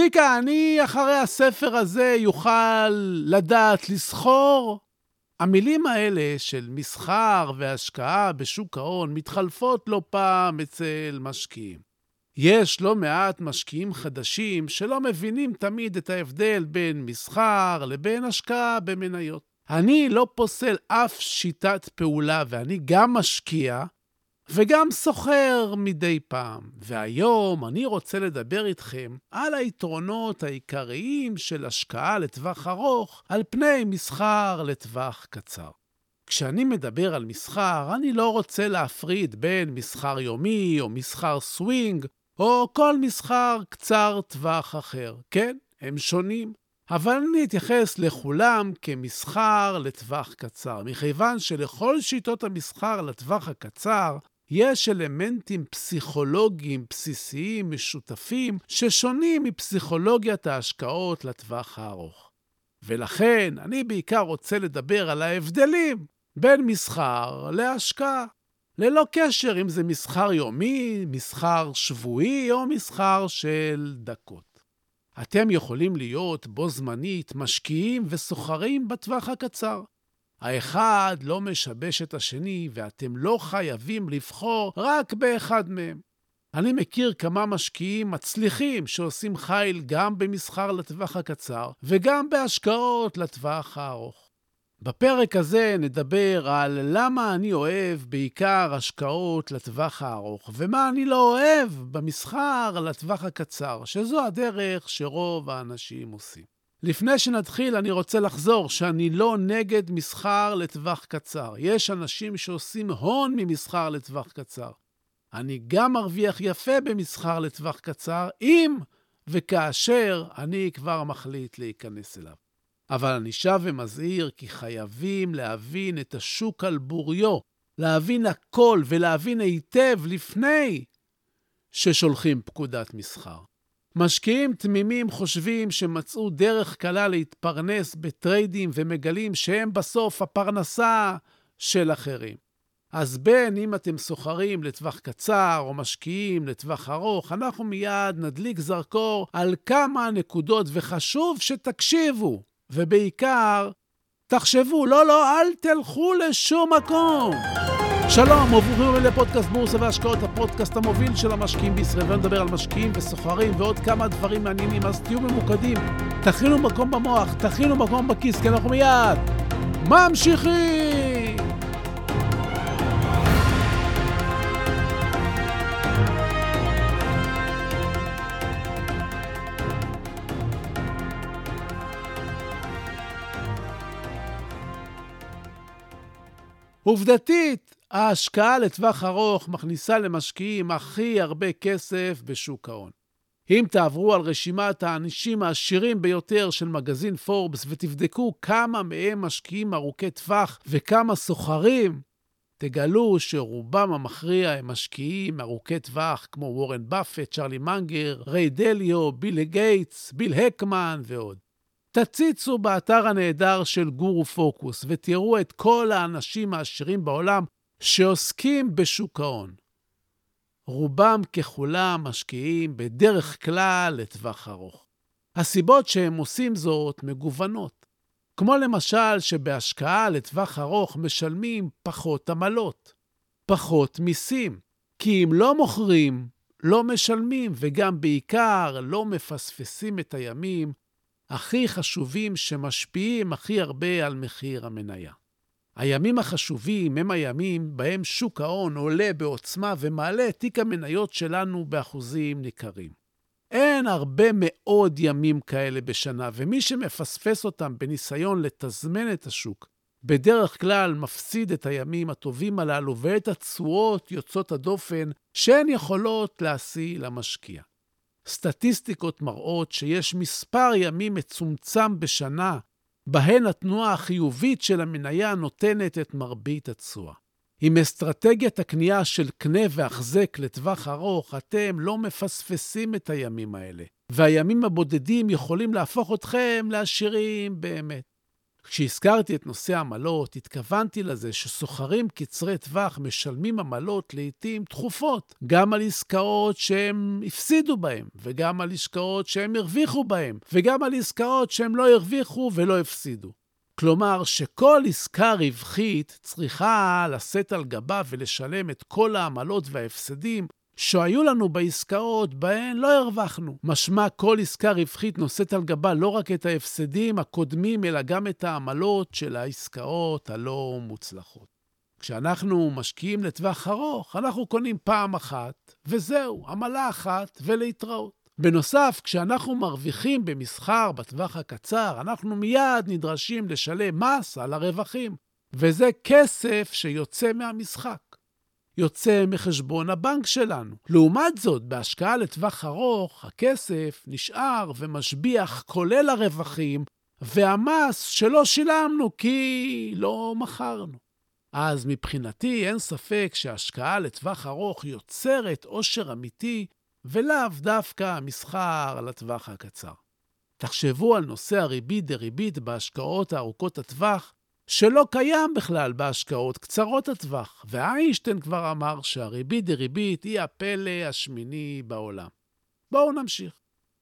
צביקה, אני אחרי הספר הזה יוכל לדעת לסחור? המילים האלה של מסחר והשקעה בשוק ההון מתחלפות לא פעם אצל משקיעים. יש לא מעט משקיעים חדשים שלא מבינים תמיד את ההבדל בין מסחר לבין השקעה במניות. אני לא פוסל אף שיטת פעולה, ואני גם משקיע, וגם סוחר מדי פעם. והיום אני רוצה לדבר איתכם על היתרונות העיקריים של השקעה לטווח ארוך על פני מסחר לטווח קצר. כשאני מדבר על מסחר, אני לא רוצה להפריד בין מסחר יומי או מסחר סווינג, או כל מסחר קצר טווח אחר. כן, הם שונים. אבל אני אתייחס לכולם כמסחר לטווח קצר, מכיוון שלכל שיטות המסחר לטווח הקצר יש אלמנטים פסיכולוגיים בסיסיים משותפים ששונים מפסיכולוגיית ההשקעות לטווח הארוך. ולכן אני בעיקר רוצה לדבר על ההבדלים בין מסחר להשקעה. ללא קשר אם זה מסחר יומי, מסחר שבועי או מסחר של דקות. אתם יכולים להיות בו זמנית משקיעים וסוחרים בטווח הקצר. האחד לא משבש את השני, ואתם לא חייבים לבחור רק באחד מהם. אני מכיר כמה משקיעים מצליחים שעושים חיל גם במסחר לטווח הקצר וגם בהשקעות לטווח הארוך. בפרק הזה נדבר על למה אני אוהב בעיקר השקעות לטווח הארוך, ומה אני לא אוהב במסחר לטווח הקצר, שזו הדרך שרוב האנשים עושים. לפני שנתחיל, אני רוצה לחזור שאני לא נגד מסחר לטווח קצר. יש אנשים שעושים הון ממסחר לטווח קצר. אני גם מרוויח יפה במסחר לטווח קצר, אם וכאשר אני כבר מחליט להיכנס אליו. אבל אני שב ומזהיר כי חייבים להבין את השוק על בוריו, להבין הכל ולהבין היטב לפני ששולחים פקודת מסחר. משקיעים תמימים חושבים שמצאו דרך קלה להתפרנס בטריידים ומגלים שהם בסוף הפרנסה של אחרים. אז בין אם אתם סוחרים לטווח קצר או משקיעים לטווח ארוך, אנחנו מיד נדליק זרקור על כמה נקודות, וחשוב שתקשיבו, ובעיקר, תחשבו, לא, לא, אל תלכו לשום מקום. שלום, וברוכים לפודקאסט בורסה והשקעות, הפודקאסט המוביל של המשקיעים בישראל. ונדבר על משקיעים וסוחרים ועוד כמה דברים מעניינים, אז תהיו ממוקדים, תכינו מקום במוח, תכינו מקום בכיס, כי אנחנו מיד ממשיכים! עובדתית, ההשקעה לטווח ארוך מכניסה למשקיעים הכי הרבה כסף בשוק ההון. אם תעברו על רשימת האנשים העשירים ביותר של מגזין פורבס ותבדקו כמה מהם משקיעים ארוכי טווח וכמה סוחרים, תגלו שרובם המכריע הם משקיעים ארוכי טווח כמו וורן באפט, צ'רלי מנגר, ריי דליו, ביל גייטס, ביל אקמן ועוד. תציצו באתר הנהדר של גורו פוקוס ותראו את כל האנשים העשירים בעולם שעוסקים בשוק ההון. רובם ככולם משקיעים בדרך כלל לטווח ארוך. הסיבות שהם עושים זאת מגוונות, כמו למשל שבהשקעה לטווח ארוך משלמים פחות עמלות, פחות מיסים, כי אם לא מוכרים, לא משלמים, וגם בעיקר לא מפספסים את הימים הכי חשובים שמשפיעים הכי הרבה על מחיר המניה. הימים החשובים הם הימים בהם שוק ההון עולה בעוצמה ומעלה את תיק המניות שלנו באחוזים ניכרים. אין הרבה מאוד ימים כאלה בשנה, ומי שמפספס אותם בניסיון לתזמן את השוק, בדרך כלל מפסיד את הימים הטובים הללו ואת התשואות יוצאות הדופן שהן יכולות להשיא למשקיע. סטטיסטיקות מראות שיש מספר ימים מצומצם בשנה בהן התנועה החיובית של המניה נותנת את מרבית התשואה. עם אסטרטגיית הקנייה של קנה והחזק לטווח ארוך, אתם לא מפספסים את הימים האלה, והימים הבודדים יכולים להפוך אתכם לעשירים באמת. כשהזכרתי את נושא עמלות, התכוונתי לזה שסוחרים קצרי טווח משלמים עמלות לעתים תכופות, גם על עסקאות שהם הפסידו בהן, וגם על עסקאות שהם הרוויחו בהן, וגם על עסקאות שהם לא הרוויחו ולא הפסידו. כלומר, שכל עסקה רווחית צריכה לשאת על גבה ולשלם את כל העמלות וההפסדים שהיו לנו בעסקאות בהן לא הרווחנו. משמע כל עסקה רווחית נושאת על גבה לא רק את ההפסדים הקודמים, אלא גם את העמלות של העסקאות הלא מוצלחות. כשאנחנו משקיעים לטווח ארוך, אנחנו קונים פעם אחת, וזהו, עמלה אחת ולהתראות. בנוסף, כשאנחנו מרוויחים במסחר בטווח הקצר, אנחנו מיד נדרשים לשלם מס על הרווחים, וזה כסף שיוצא מהמשחק. יוצא מחשבון הבנק שלנו. לעומת זאת, בהשקעה לטווח ארוך, הכסף נשאר ומשביח כולל הרווחים, והמס שלא שילמנו כי לא מכרנו. אז מבחינתי אין ספק שהשקעה לטווח ארוך יוצרת עושר אמיתי, ולאו דווקא המסחר לטווח הקצר. תחשבו על נושא הריבית דריבית בהשקעות הארוכות הטווח, שלא קיים בכלל בהשקעות קצרות הטווח, ואיינשטיין כבר אמר שהריבית דריבית היא הפלא השמיני בעולם. בואו נמשיך.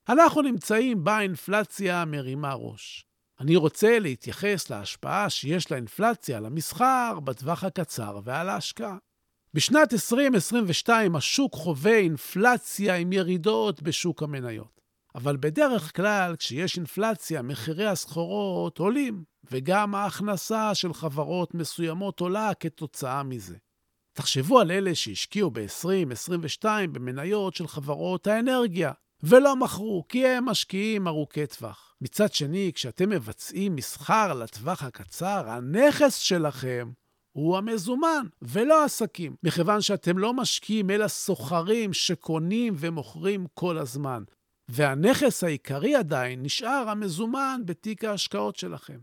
אנחנו נמצאים באינפלציה מרימה ראש. אני רוצה להתייחס להשפעה שיש לאינפלציה על המסחר בטווח הקצר ועל ההשקעה. בשנת 2022 השוק חווה אינפלציה עם ירידות בשוק המניות. אבל בדרך כלל, כשיש אינפלציה, מחירי הסחורות עולים, וגם ההכנסה של חברות מסוימות עולה כתוצאה מזה. תחשבו על אלה שהשקיעו ב-2022 במניות של חברות האנרגיה, ולא מכרו, כי הם משקיעים ארוכי טווח. מצד שני, כשאתם מבצעים מסחר לטווח הקצר, הנכס שלכם הוא המזומן, ולא עסקים, מכיוון שאתם לא משקיעים אלא סוחרים שקונים ומוכרים כל הזמן. והנכס העיקרי עדיין נשאר המזומן בתיק ההשקעות שלכם.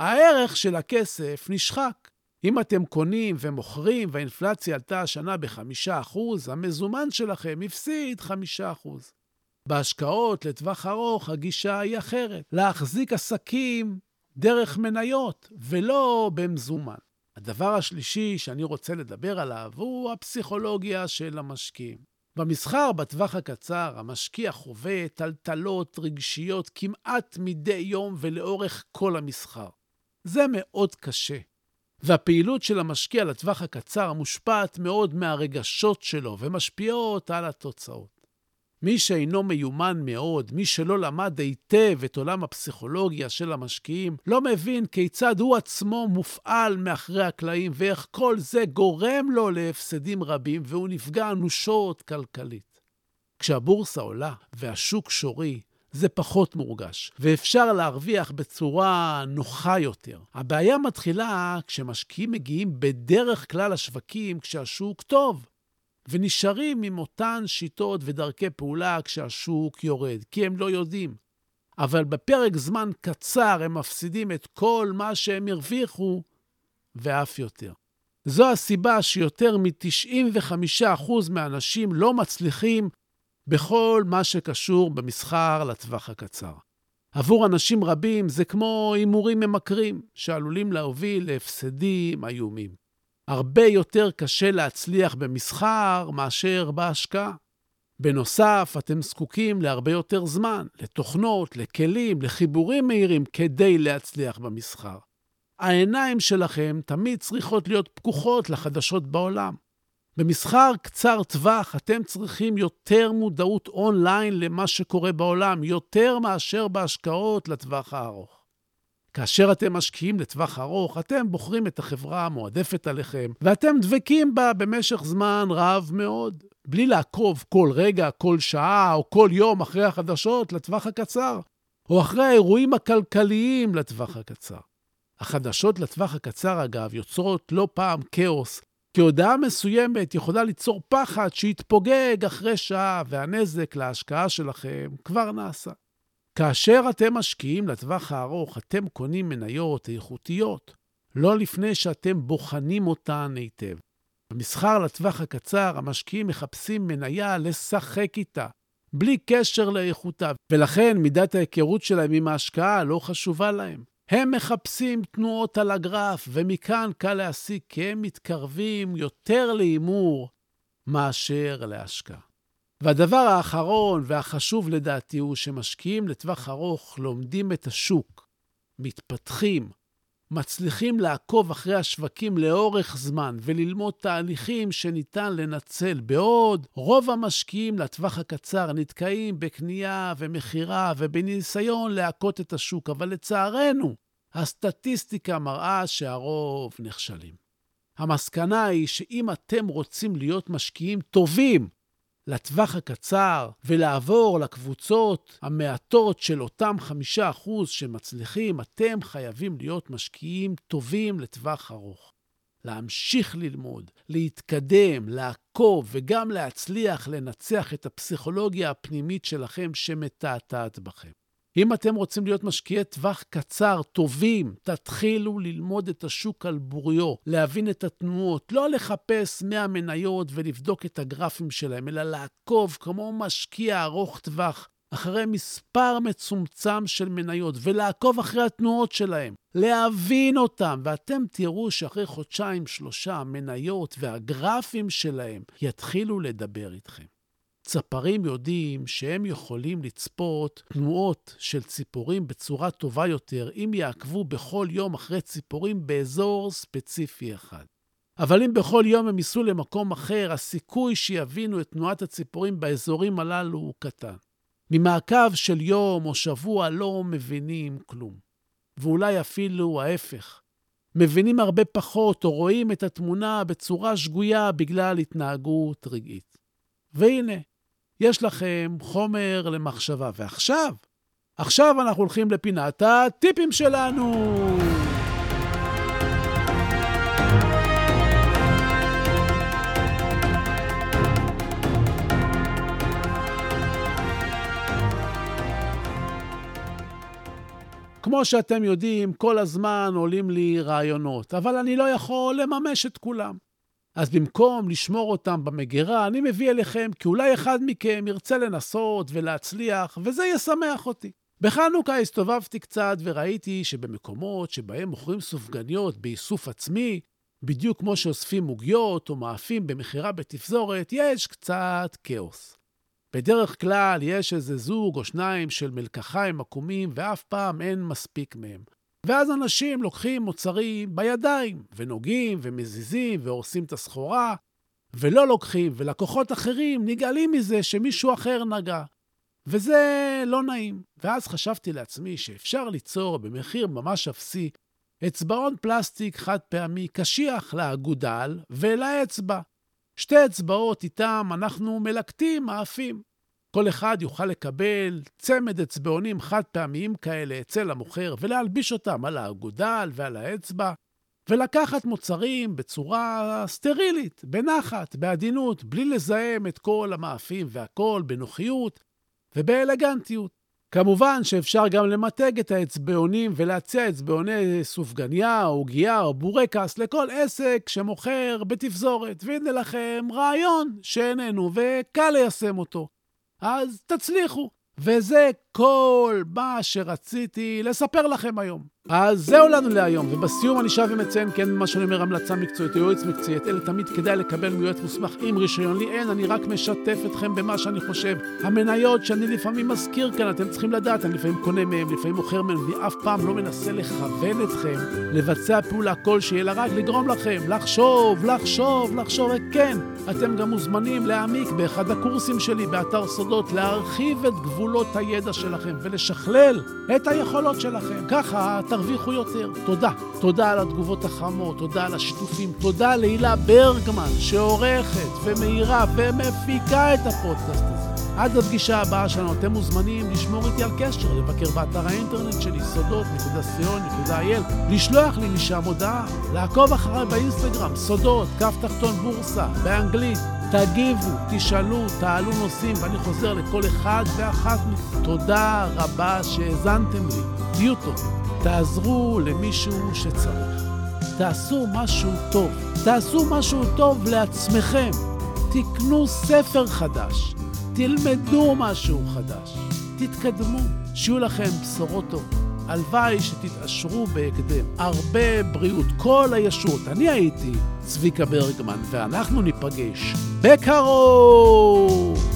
הערך של הכסף נשחק. אם אתם קונים ומוכרים והאינפלציה עלתה השנה ב-5%, המזומן שלכם הפסיד 5%. בהשקעות לטווח ארוך הגישה היא אחרת, להחזיק עסקים דרך מניות ולא במזומן. הדבר השלישי שאני רוצה לדבר עליו הוא הפסיכולוגיה של המשקיעים. במסחר בטווח הקצר, המשקיע חווה טלטלות רגשיות כמעט מדי יום ולאורך כל המסחר. זה מאוד קשה. והפעילות של המשקיע לטווח הקצר מושפעת מאוד מהרגשות שלו ומשפיעות על התוצאות. מי שאינו מיומן מאוד, מי שלא למד היטב את עולם הפסיכולוגיה של המשקיעים, לא מבין כיצד הוא עצמו מופעל מאחורי הקלעים ואיך כל זה גורם לו להפסדים רבים והוא נפגע אנושות כלכלית. כשהבורסה עולה והשוק שורי, זה פחות מורגש, ואפשר להרוויח בצורה נוחה יותר. הבעיה מתחילה כשמשקיעים מגיעים בדרך כלל לשווקים כשהשוק טוב, ונשארים עם אותן שיטות ודרכי פעולה כשהשוק יורד, כי הם לא יודעים. אבל בפרק זמן קצר הם מפסידים את כל מה שהם הרוויחו, ואף יותר. זו הסיבה שיותר מ-95% מהאנשים לא מצליחים בכל מה שקשור במסחר לטווח הקצר. עבור אנשים רבים זה כמו הימורים ממכרים, שעלולים להוביל להפסדים איומים. הרבה יותר קשה להצליח במסחר מאשר בהשקעה. בנוסף, אתם זקוקים להרבה יותר זמן, לתוכנות, לכלים, לחיבורים מהירים כדי להצליח במסחר. העיניים שלכם תמיד צריכות להיות פקוחות לחדשות בעולם. במסחר קצר טווח אתם צריכים יותר מודעות אונליין למה שקורה בעולם, יותר מאשר בהשקעות לטווח הארוך. כאשר אתם משקיעים לטווח ארוך, אתם בוחרים את החברה המועדפת עליכם, ואתם דבקים בה במשך זמן רב מאוד, בלי לעקוב כל רגע, כל שעה או כל יום אחרי החדשות לטווח הקצר, או אחרי האירועים הכלכליים לטווח הקצר. החדשות לטווח הקצר, אגב, יוצרות לא פעם כאוס, כי הודעה מסוימת יכולה ליצור פחד שיתפוגג אחרי שעה, והנזק להשקעה שלכם כבר נעשה. כאשר אתם משקיעים לטווח הארוך, אתם קונים מניות איכותיות, לא לפני שאתם בוחנים אותן היטב. במסחר לטווח הקצר, המשקיעים מחפשים מניה לשחק איתה, בלי קשר לאיכותה, ולכן מידת ההיכרות שלהם עם ההשקעה לא חשובה להם. הם מחפשים תנועות על הגרף, ומכאן קל להסיק כי הם מתקרבים יותר להימור מאשר להשקעה. והדבר האחרון והחשוב לדעתי הוא שמשקיעים לטווח ארוך לומדים את השוק, מתפתחים, מצליחים לעקוב אחרי השווקים לאורך זמן וללמוד תהליכים שניתן לנצל, בעוד רוב המשקיעים לטווח הקצר נתקעים בקנייה ומכירה ובניסיון להכות את השוק, אבל לצערנו, הסטטיסטיקה מראה שהרוב נכשלים. המסקנה היא שאם אתם רוצים להיות משקיעים טובים לטווח הקצר ולעבור לקבוצות המעטות של אותם חמישה אחוז שמצליחים, אתם חייבים להיות משקיעים טובים לטווח ארוך. להמשיך ללמוד, להתקדם, לעקוב וגם להצליח לנצח את הפסיכולוגיה הפנימית שלכם שמתעתעת בכם. אם אתם רוצים להיות משקיעי טווח קצר, טובים, תתחילו ללמוד את השוק על בוריו, להבין את התנועות, לא לחפש 100 מניות ולבדוק את הגרפים שלהם, אלא לעקוב כמו משקיע ארוך טווח אחרי מספר מצומצם של מניות ולעקוב אחרי התנועות שלהם, להבין אותם, ואתם תראו שאחרי חודשיים, שלושה, המניות והגרפים שלהם יתחילו לדבר איתכם. צפרים יודעים שהם יכולים לצפות תנועות של ציפורים בצורה טובה יותר אם יעקבו בכל יום אחרי ציפורים באזור ספציפי אחד. אבל אם בכל יום הם ייסעו למקום אחר, הסיכוי שיבינו את תנועת הציפורים באזורים הללו הוא קטן. ממעקב של יום או שבוע לא מבינים כלום. ואולי אפילו ההפך. מבינים הרבה פחות או רואים את התמונה בצורה שגויה בגלל התנהגות רגעית. והנה, יש לכם חומר למחשבה. ועכשיו, עכשיו אנחנו הולכים לפינת הטיפים שלנו. כמו שאתם יודעים, כל הזמן עולים לי רעיונות, אבל אני לא יכול לממש את כולם. אז במקום לשמור אותם במגירה, אני מביא אליכם כי אולי אחד מכם ירצה לנסות ולהצליח, וזה ישמח אותי. בחנוכה הסתובבתי קצת וראיתי שבמקומות שבהם מוכרים סופגניות באיסוף עצמי, בדיוק כמו שאוספים עוגיות או מאפים במכירה בתפזורת, יש קצת כאוס. בדרך כלל יש איזה זוג או שניים של מלקחיים עקומים, ואף פעם אין מספיק מהם. ואז אנשים לוקחים מוצרים בידיים, ונוגעים, ומזיזים, והורסים את הסחורה, ולא לוקחים, ולקוחות אחרים נגעלים מזה שמישהו אחר נגע. וזה לא נעים. ואז חשבתי לעצמי שאפשר ליצור במחיר ממש אפסי אצבעון פלסטיק חד פעמי קשיח לאגודל ולאצבע. שתי אצבעות איתם אנחנו מלקטים מאפים. כל אחד יוכל לקבל צמד אצבעונים חד פעמיים כאלה אצל המוכר ולהלביש אותם על האגודל ועל האצבע, ולקחת מוצרים בצורה סטרילית, בנחת, בעדינות, בלי לזהם את כל המאפים והכול בנוחיות ובאלגנטיות. כמובן שאפשר גם למתג את האצבעונים ולהציע אצבעוני סופגניה, עוגייה או בורקס לכל עסק שמוכר בתפזורת. והנה לכם רעיון שאיננו וקל ליישם אותו. אז תצליחו. וזה כל מה שרציתי לספר לכם היום. אז זהו לנו להיום, ובסיום אני שב ומציין, כן, מה שאני אומר, המלצה מקצועית או יועץ מקצועי, את אלה תמיד כדאי לקבל מיועץ מוסמך עם רישיון. לי אין, אני רק משתף אתכם במה שאני חושב. המניות שאני לפעמים מזכיר כאן, אתם צריכים לדעת, אני לפעמים קונה מהם, לפעמים מוכר מהם, ואף פעם לא מנסה לכוון אתכם לבצע פעולה כלשהי, אלא רק לגרום לכם לחשוב, לחשוב, לחשוב, וכן, אתם גם מוזמנים להעמיק באחד הקורסים שלי באתר סודות, להרחיב את גבולות הידע של... שלכם ולשכלל את היכולות שלכם. ככה תרוויחו יותר. תודה. תודה על התגובות החמות, תודה על השיתופים, תודה להילה ברגמן, שעורכת ומאירה ומפיקה את הפודקאסט הזה. עד לפגישה הבאה שלנו אתם מוזמנים לשמור איתי על קשר, לבקר באתר האינטרנט שלי, סודות.co.il, לשלוח לי משם הודעה, לעקוב אחריי באינסטגרם, סודות, כף תחתון בורסה, באנגלית, תגיבו, תשאלו, תעלו נושאים, ואני חוזר לכל אחד ואחת מכם. תודה רבה שהאזנתם לי. תהיו טובים. תעזרו למישהו שצריך. תעשו משהו טוב. תעשו משהו טוב לעצמכם. תקנו ספר חדש. תלמדו משהו חדש. תתקדמו. שיהיו לכם בשורות טובות. הלוואי שתתעשרו בהקדם. הרבה בריאות, כל הישורת. אני הייתי צביקה ברגמן, ואנחנו ניפגש בקרוב!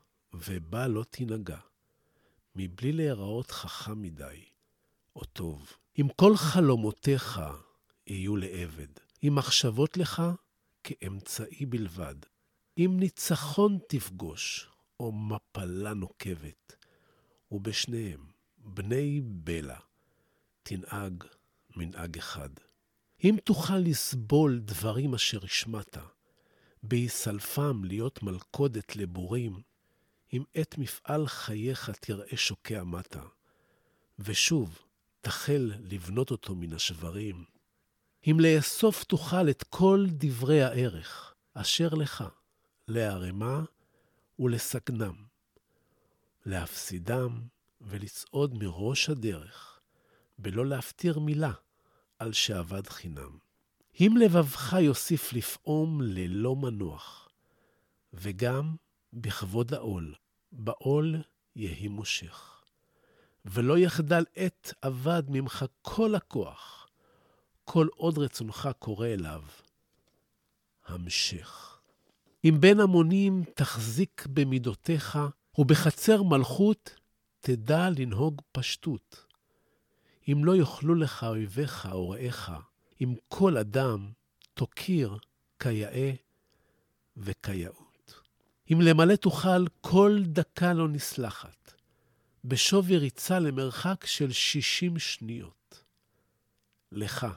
ובה לא תנהגע, מבלי להיראות חכם מדי, או טוב. אם כל חלומותיך יהיו לעבד, אם מחשבות לך כאמצעי בלבד, אם ניצחון תפגוש, או מפלה נוקבת, ובשניהם, בני בלע, תנהג מנהג אחד. אם תוכל לסבול דברים אשר השמעת, בהיסלפם להיות מלכודת לבורים, אם את מפעל חייך תראה שוקע מטה, ושוב תחל לבנות אותו מן השברים, אם לאסוף תוכל את כל דברי הערך אשר לך, להרמה ולסכנם, להפסידם ולצעוד מראש הדרך, בלא להפטיר מילה על שאבד חינם. אם לבבך יוסיף לפעום ללא מנוח, וגם בכבוד העול, בעול יהי מושך. ולא יחדל עת אבד ממך כל הכוח, כל עוד רצונך קורא אליו. המשך. אם בין המונים תחזיק במידותיך, ובחצר מלכות תדע לנהוג פשטות. אם לא יאכלו לך אויביך או רעיך, אם כל אדם תוקיר כיאה וכיאות. אם למלא תוכל כל דקה לא נסלחת, בשווי ריצה למרחק של שישים שניות. לך,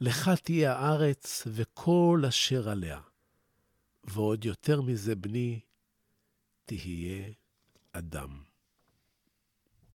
לך תהיה הארץ וכל אשר עליה. ועוד יותר מזה, בני, תהיה אדם.